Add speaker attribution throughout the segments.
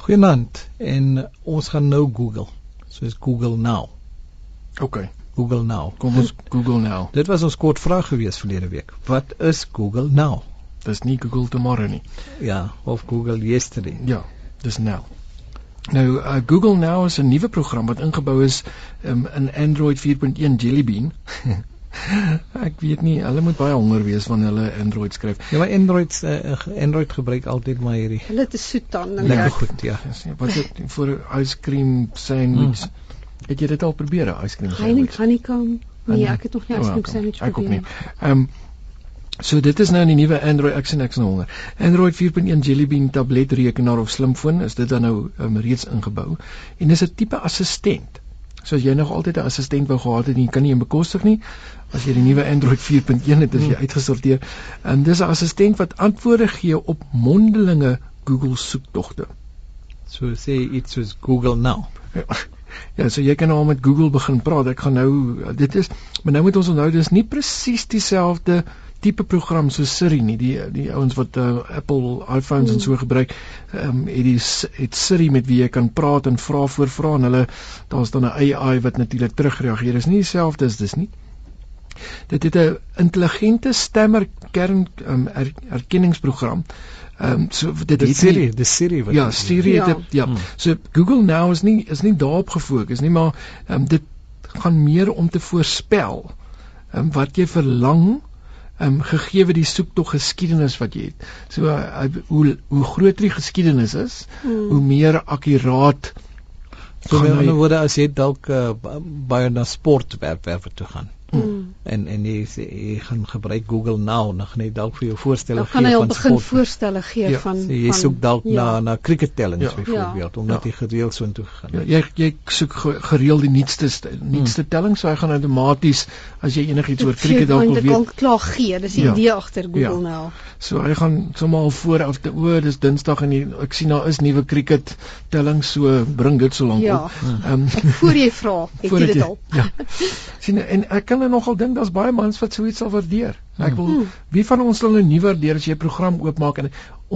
Speaker 1: Goeienaand en ons gaan nou Google. Soos Google Now.
Speaker 2: OK.
Speaker 1: Google Now.
Speaker 2: Kom ons Google Now.
Speaker 1: Dit was ons kort vraag gewees verlede week. Wat is Google Now?
Speaker 2: Dis nie Google tomorrow nie.
Speaker 1: Ja, of Google yesterday.
Speaker 2: Ja, dis nou. Nou uh, Google Now is 'n nuwe program wat ingebou is um, in Android 4.1 Jelly Bean. Ek weet nie, hulle moet baie honger wees wanneer hulle Android skryf.
Speaker 1: Ja, maar Android uh, Android gebruik altyd maar hierdie.
Speaker 3: Hulle het 'n soet dan
Speaker 1: en lekker goed, ja.
Speaker 2: Wat is dit vir 'n ice cream sandwich? Mm. Het jy dit al probeer, 'n ice cream
Speaker 3: sandwich? Honeycomb. Nee, ek het nog nie ice cream oh, sandwich
Speaker 2: probeer nie. Ehm um, So dit is nou die nuwe Android X en X nou honger. Android 4.1 Jelly Bean tabletrekenaar of slimfoon is dit dan nou um, reeds ingebou en dis 'n tipe assistent. So as jy nog altyd 'n assistent wou gehad het en jy kan nie hom bekostig nie, as jy die nuwe Android 4.1 het, is jy hmm. uitgesorteer. En dis 'n assistent wat antwoorde gee op mondelinge Google soektogte.
Speaker 1: So sê iets soos Google Now.
Speaker 2: Ja, so jy kan nou met Google begin praat. Ek gaan nou dit is maar nou moet ons onthou dis nie presies dieselfde tipe program so Siri nie. Die die ouens wat uh, Apple iPhones mm. en so gebruik, ehm um, het die het Siri met wie jy kan praat en vra voor vra en hulle daar's dan 'n AI wat natuurlik terugreageer. Dis nie dieselfde as dis nie. Dit het 'n intelligente stemmer kern um, er, erkenningsprogram. Ehm um, so dit
Speaker 1: het Siri, die Siri wat
Speaker 2: Ja, Siri het ja. Het, ja. Hmm. So Google Now is nie is nie daarop gefokus nie, maar ehm um, dit gaan meer om te voorspel ehm um, wat jy verlang ehm um, gegee die soektog geskiedenis wat jy het. So uh, hoe hoe groter die geskiedenis is, hmm. hoe meer akkuraat
Speaker 1: so met ander woorde as jy dalk uh, baie na sportwerkwerwe toe gaan. Mm. En en jy, jy gaan gebruik Google Now, dan gaan hy dalk vir jou voorstelle gee van sport.
Speaker 3: Dan gaan hy begin voorstelle gee ja. van
Speaker 1: so, jy soek dalk ja. na na cricket tellings ja. byvoorbeeld ja. omdat ja. jy gereeld so intoe gegaan
Speaker 2: het. Ja, jy jy soek gereeld die nuutste nuutste mm. tellings, so hy gaan outomaties as jy enigiets oor cricket dalk wil weet.
Speaker 3: Hy kan klaar gee, dis die ja. idee agter Google ja. Now.
Speaker 2: So hy gaan sommer al voor af te o, dis Dinsdag en die, ek sien daar is nuwe cricket tellings, so bring dit so lank
Speaker 3: ja. op. Ehm um, voor jy vra, het jy dit al? Ja.
Speaker 2: sien en ek kan hulle nogal dink daar's baie mans wat so iets sal waardeer. Ek wil hmm. wie van ons sal nou nie waardeer as jy 'n program oopmaak en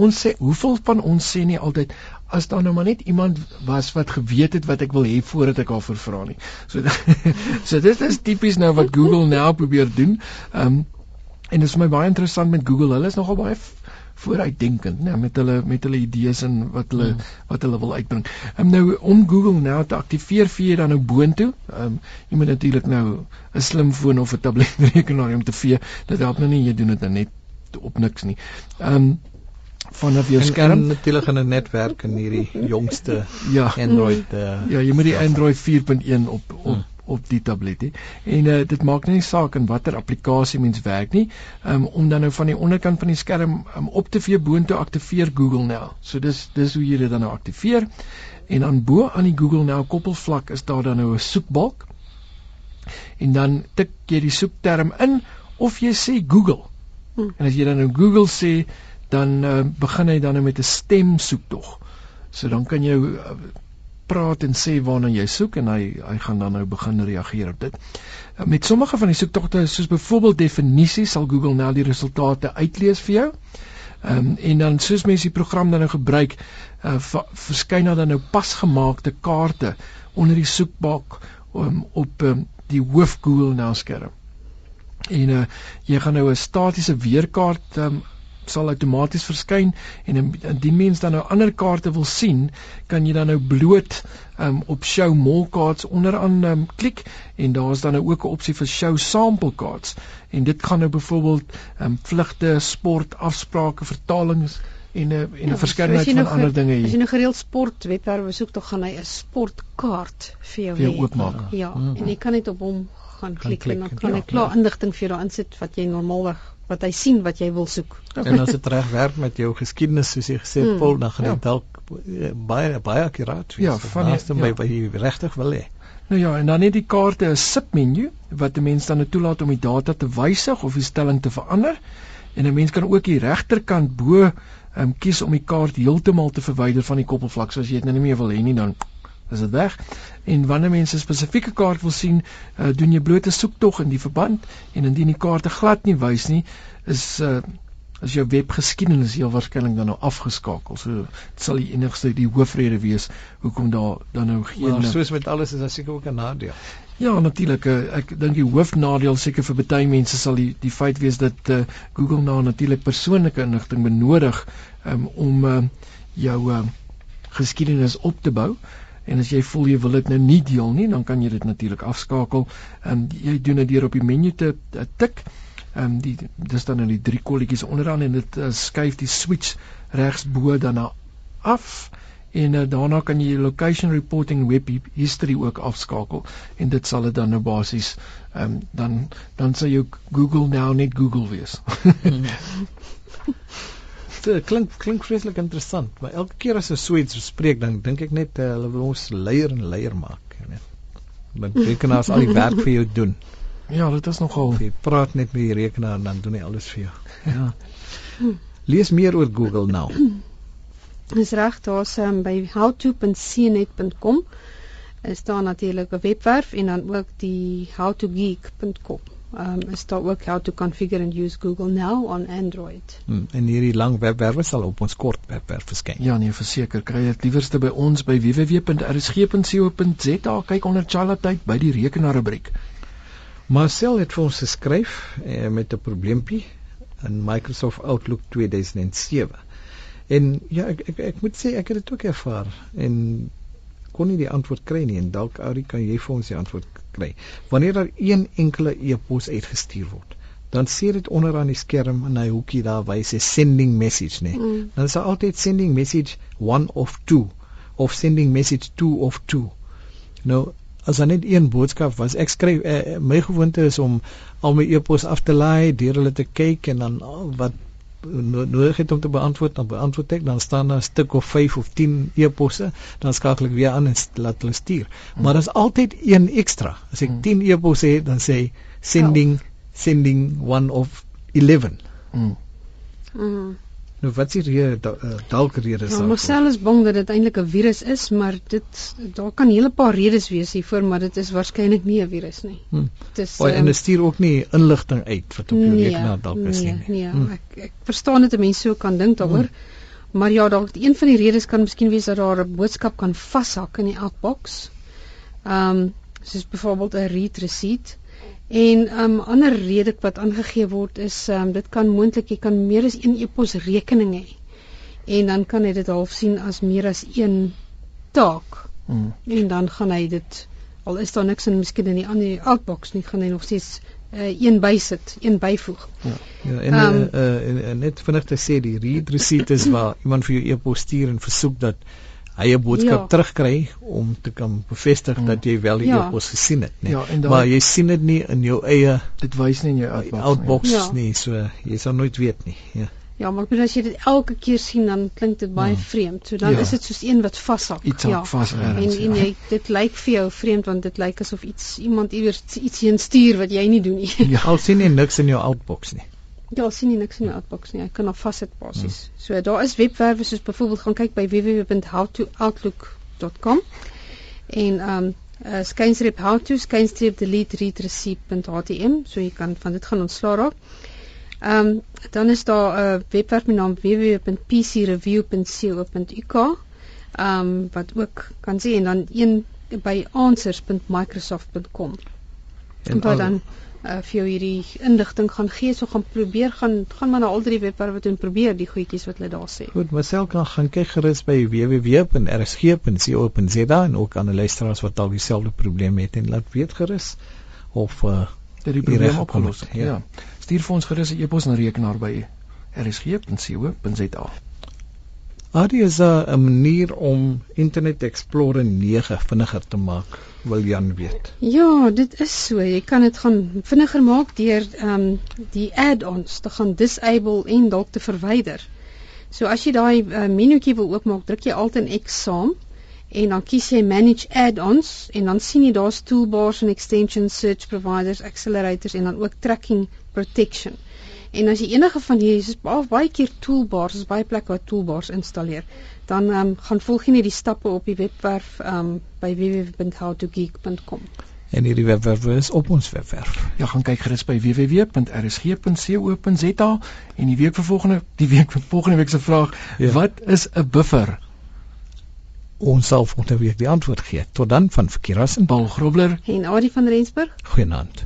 Speaker 2: ons sê hoeveel van ons sê nie altyd as daar nou maar net iemand was wat geweet het wat ek wil hê voordat ek haar vra nie. So so dit is tipies nou wat Google nou probeer doen. Ehm um, en dit is my baie interessant met Google. Hulle is nogal baie vooruitdenkend, né, met hulle met hulle idees en wat hulle hmm. wat hulle wil uitbring. Ehm um, nou om Google nou te aktiveer vir jy dan nou boontoe. Ehm um, jy moet natuurlik nou 'n slimfoon of 'n tabletrekenaar om te vee. Dit help nou nie jy doen dit nou net op niks nie. Ehm um, vanaf jou skerm
Speaker 1: natuurlik in 'n netwerk in hierdie jongste ja. Android uh,
Speaker 2: ja, jy moet die Android 4.1 op op hmm op die tablet hè. En uh, dit maak nie saak in watter applikasie mens werk nie, um, om dan nou van die onderkant van die skerm um, op te vee boontoe aktiveer Google Now. So dis dis hoe jy dit dan nou aktiveer. En dan bo aan die Google Now koppelvlak is daar dan nou 'n soekbalk. En dan tik jy die soekterm in of jy sê Google. Hmm. En as jy dan nou Google sê, dan uh, begin hy dan nou met 'n stem soektog. So dan kan jy uh, praat en sê waarna jy soek en hy hy gaan dan nou begin reageer op dit. Uh, met sommige van die soektogte soos byvoorbeeld definisies sal Google nou die resultate uitlees vir jou. Ehm um, en dan soos mense die program dan nou gebruik, uh, verskyn daar dan nou pasgemaakte kaarte onder die soekbalk um, op um, die hoof Google nou skerm. En uh, jy gaan nou 'n statiese weerkaart um, sal outomaties verskyn en indien mens dan nou ander kaarte wil sien, kan jy dan nou bloot um, op show more cards onderaan um, klik en daar's dan nou ook 'n opsie vir show sample cards en dit gaan nou byvoorbeeld um, vlugte, sport, afsprake, vertalings en 'n en 'n ja, verskeidenheid van ander dinge hier.
Speaker 3: As jy nou gereeld sport webwerwe soek, tog gaan hy 'n sportkaart vir jou
Speaker 2: hê. oopmaak.
Speaker 3: Ja, ja. Mm -hmm. en jy kan net op hom gaan klik, klik en dan kan ja, hy klaar ja. inligting vir jou insit wat jy normaalweg wat hy sien wat jy wil soek.
Speaker 1: En as dit reg werk met jou geskiedenis soos jy gesê het, mm. Paul, dan gaan dit ja. dalk eh, baie baie akkuraat
Speaker 2: wees. Ja, van
Speaker 1: die ja. by by regtig wil hê.
Speaker 2: Nou ja, en dan net die kaarte 'n submenu wat 'n mens dan toelaat om die data te wysig of die stelling te verander. En 'n mens kan ook die regterkant bo um, kies om die kaart heeltemal te verwyder van die koppelvlak. So as jy dit nou nie meer wil hê nie, dan is dit weg. En wanneer mense 'n spesifieke kaart wil sien, uh, doen jy bloot 'n soektog in die verband en indien die kaarte glad nie wys nie, is uh, as jou webgeskiedenis heel waarskynlik dan nou afgeskakel. So dit sal die enigste die hoofrede wees hoekom daar dan nou geen
Speaker 1: Maar soos met alles is daar seker ook 'n nadeel.
Speaker 2: Ja, natuurlik. Ek dink die hoofnadeel seker vir baie mense sal die die feit wees dat uh, Google nou natuurlik persoonlike inligting benodig um, om uh, jou uh, geskiedenis op te bou. En as jy voel jy wil dit nou nie deel nie, dan kan jy dit natuurlik afskakel. Ehm um, jy doen dit deur op die menu te uh, tik ehm um, die dis dan in die drie kolletjies onderaan en dit uh, skuif die switch regs bo dan na af en uh, daarna kan jy location reporting web history ook afskakel en dit sal dit dan nou basies ehm um, dan dan sal jou Google nou net Google wees.
Speaker 1: dit klink klink vreeslik interessant, maar elke keer as 'n Sweeds spreek dan dink ek net uh, hulle wil ons leier en leier maak, jy weet. Want rekenaars al die werk vir jou doen.
Speaker 2: Ja, dit is nogal.
Speaker 1: Jy praat net met die rekenaar en dan doen hy alles vir jou. Ja. Lees meer oor Google nou.
Speaker 3: Dis reg, daar's um, by howto.cnet.com is daar natuurlik 'n webwerf en dan ook die howtogeek.com. Um is daar ook how to configure and use Google Now on Android.
Speaker 1: Hmm, en hierdie lang webwerwe sal op ons kort webwerf verskyn.
Speaker 2: Ja, nee, verseker, kry dit liewerste by ons by www.rsg.co.za kyk onder Charlotte by die rekenaar rubriek.
Speaker 1: Marcel het vir ons geskryf eh, met 'n probleempie in Microsoft Outlook 2007. En ja, ek ek ek moet sê ek het dit ook ervaar en kon nie die antwoord kry nie en dalk Ari kan jy vir ons die antwoord kry. Wanneer daar een enkele e-pos uitgestuur word, dan sien dit onderaan die skerm in 'n hoekie daar wys 'n sending message, nee. Mm. Dan is daar altyd sending message 1 of 2 of sending message 2 of 2. Nou as daar net een boodskap was. Ek skryf uh, my gewoonte is om al my e-pos af te laai, deur hulle te kyk en dan oh, wat nodig het om te beantwoord, dan beantwoord ek, dan staan daar 'n stuk of 5 of 10 e-posse, dan skakel ek weer aan en laat hulle stuur. Mm. Maar daar's altyd een ekstra. As ek 10 mm. e-posse het, dan sê sending sending one of 11. Mm. Mm. Nou wat is hier eh, dalk redes
Speaker 3: daarvoor? Ja, Marcel is bang dat dit eintlik 'n virus is, maar dit daar kan 'n hele paar redes wees hiervoor, maar dit is waarskynlik nie 'n virus nie.
Speaker 1: Hmm. Dit is oh, en dit stuur ook nie inligting uit wat op jou nee, rekenaar dalk is
Speaker 3: nee, nie. Nee, hmm. ek ek verstaan dit 'n mens so kan dink daaroor. Hmm. Maar ja, dalk een van die redes kan miskien wees dat daar 'n boodskap kan vashak in die outbox. Ehm um, soos byvoorbeeld 'n read receipt. En 'n um, ander rede wat aangegee word is um, dit kan moontlik jy kan meer as een e-pos rekening hê. En dan kan hy dit half sien as meer as een taak. Hmm. En dan gaan hy dit al is daar niks in miskien in die ander outbox nie, gaan hy nog steeds uh, een bysit, een byvoeg.
Speaker 1: Ja. Ja, en um, uh, uh, net vinnig te sê die read receipt is waar iemand vir jou e-pos stuur en versoek dat hy 'n boodskap ja. terugkry om te kan bevestig hmm. dat jy wel die ja. e-pos gesien het, nee. Ja, dan, maar jy sien dit nie in jou eie
Speaker 2: dit wys nie in jou
Speaker 1: outbox, outbox nie. Ja. nie, so jy sal nooit weet nie. Ja.
Speaker 3: Ja, maar as jy dit elke keer sien dan klink dit baie hmm. vreemd. So dan ja. is dit soos een wat vashak.
Speaker 2: Ja. Vas,
Speaker 3: en en ja. jy dit lyk vir jou vreemd want dit lyk asof iets iemand iewers iets heen stuur wat jy nie doen nie.
Speaker 1: Ja, al sien jy niks in jou outbox nie.
Speaker 3: Ja, sien nie niks in die outbox nie. Ek kan op vassit basies. Hmm. So daar is webwerwe soos byvoorbeeld gaan kyk by www.howtooutlook.com en um uh, skynstreep how to skynstreep delete read receipt.htm so jy kan van dit gaan ontslaa raak. Um dan is daar 'n uh, webwerf met naam www.pcreview.co.uk um wat ook kan sien en dan een by answers.microsoft.com. En dan uh, vir jou hierdie inligting gaan gee, so gaan probeer gaan gaan maar na al drie webwerwe toe en probeer die goedjies wat hulle daar sê.
Speaker 1: Goed, myself kan gaan kyk gerus by www.rsg.co.za en ook aan die luisteraars wat dalk dieselfde probleem het en laat weet gerus of uh
Speaker 2: dat die probleem opgelos het. Ja. ja. Stuur vir ons gerus 'n e-pos na rekenaar by rsg.co.za.
Speaker 1: Adie is 'n manier om Internet Explorer 9 vinniger te maak, wil Jan weet.
Speaker 3: Ja, dit is so. Jy kan dit gaan vinniger maak deur ehm um, die add-ons te gaan disable en dalk te verwyder. So as jy daai uh, menuetjie wil oopmaak, druk jy Alt en X saam en dan kies jy manage add-ons en dan sien jy daar's toolbars en extensions, search providers, accelerators en dan ook tracking protection. En as jy enige van hierdie is baie baie keer toolbars, is baie plekke waar toolbars installeer, dan um, gaan volg jy net die stappe op die webwerf um, by www.howtogeek.com.
Speaker 1: En hierdie webwerf is op ons webwerf.
Speaker 2: Ja, gaan kyk gerus by www.rsg.co.za en die week vir volgende die week vir volgende week se vraag,
Speaker 1: Ja.
Speaker 2: ja. wat is 'n buffer?
Speaker 1: Ons sal volgende week die antwoord gee. Tot dan van Verkeerassen.
Speaker 2: Paul Grobler
Speaker 3: En Adie van Rensburg
Speaker 1: Goeienaand.